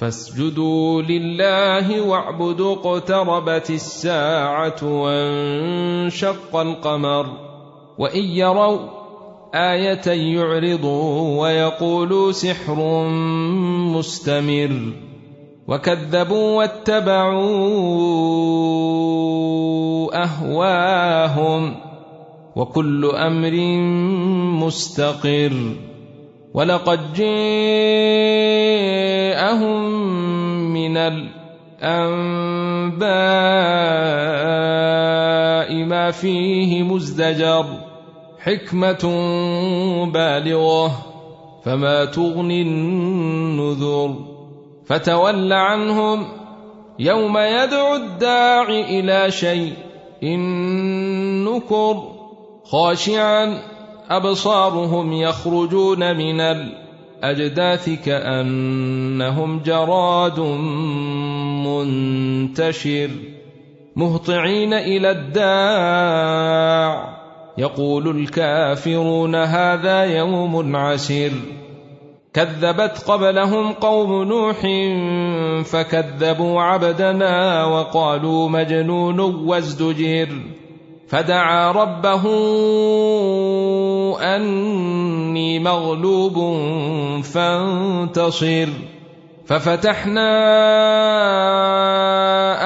فاسجدوا لله واعبدوا اقتربت الساعة وانشق القمر وإن يروا آية يعرضوا ويقولوا سحر مستمر وكذبوا واتبعوا أهواهم وكل أمر مستقر ولقد جاءهم من الانباء ما فيه مزدجر حكمه بالغه فما تغني النذر فتول عنهم يوم يدعو الداع إلى شيء نكر خاشعا ابصارهم يخرجون من الاجداث كانهم جراد منتشر مهطعين إلى الداع. يقول الكافرون هذا يوم عسير. كذبت قبلهم قوم نوح فكذبوا عبدنا وقالوا مجنون وازدجر. فدعا ربه أني مغلوب فانتصر. ففتحنا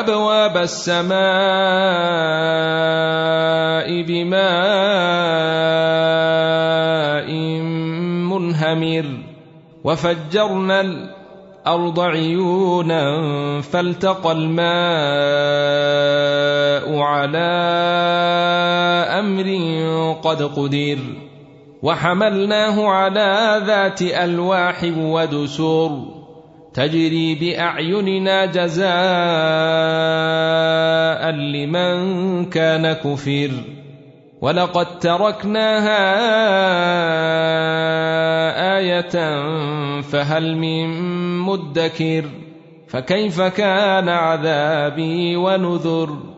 أبواب السماء بماء منهمر. وفجرنا الأرض عيونا فالتقى الماء على أمر قد قدر وحملناه على ذات ألواح ودسور تجري بأعيننا جزاء لمن كان كفر ولقد تركناها آية فهل من مدكر فكيف كان عذابي ونذر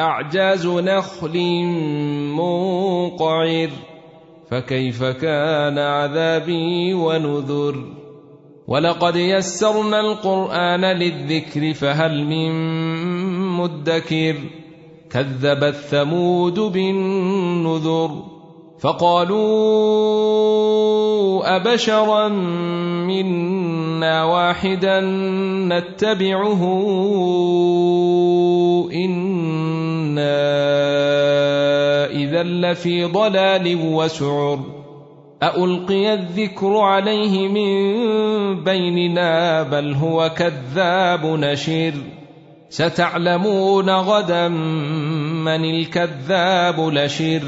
أعجاز نخل منقعر فكيف كان عذابي ونذر؟ ولقد يسرنا القرآن للذكر فهل من مدكر؟ كذبت ثمود بالنذر فقالوا أبشرا منا واحدا نتبعه أنا اذا لفي ضلال وسعر ألقي الذكر عليه من بيننا بل هو كذاب نشير ستعلمون غدا من الكذاب لشر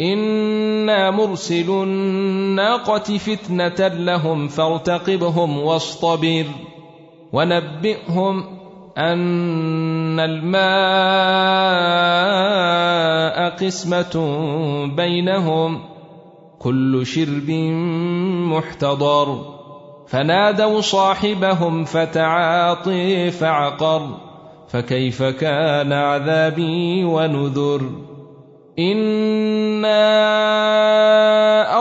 أنا مرسل الناقه فتنه لهم فارتقبهم واصطبر ونبئهم أن الماء قسمة بينهم كل شرب محتضر. فنادوا صاحبهم فتعاطي فعقر فكيف كان عذابي ونذر؟ إنا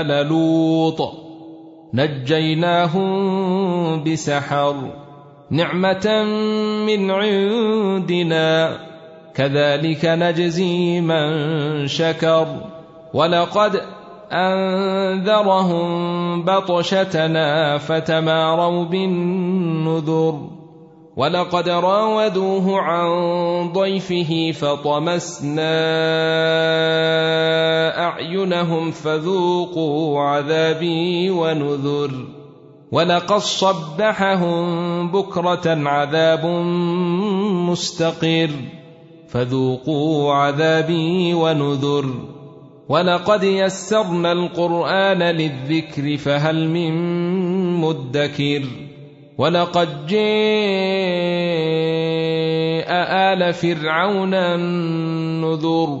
آل لوط. نجيناهم بسحر نعمة من عندنا. كذلك نجزي من شكر. ولقد أنذرهم بطشتنا فتماروا بالنذر. ولقد راودوه عن ضيفه فطمسنا أعينهم فذوقوا عذابي ونذر ولقد صبحهم بكرة عذاب مستقر فذوقوا عذابي ونذر ولقد يسرنا القرآن للذكر فهل من مدكر ولقد جاء آل فرعون النذر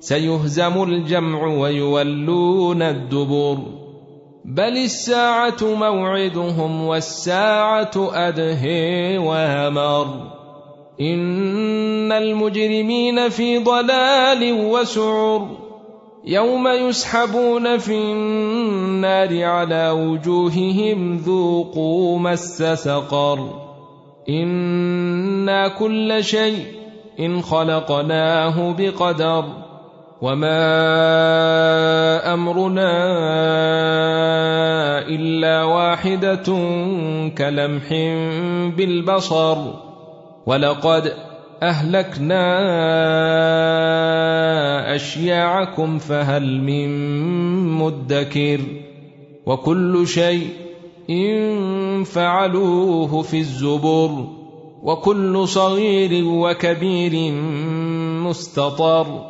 سيهزم الجمع ويولون الدبر. بل الساعة موعدهم والساعة أدهي وأمر. إن المجرمين في ضلال وسعر. يوم يسحبون في النار على وجوههم ذوقوا مس سقر. إنا كل شيء إن خلقناه بقدر. وما أمرنا إلا واحدة كلمح بالبصر ولقد اهلكنا اشياعكم فهل من مدكر وكل شيء إن فعلوه في الزبر وكل صغير وكبير مستطر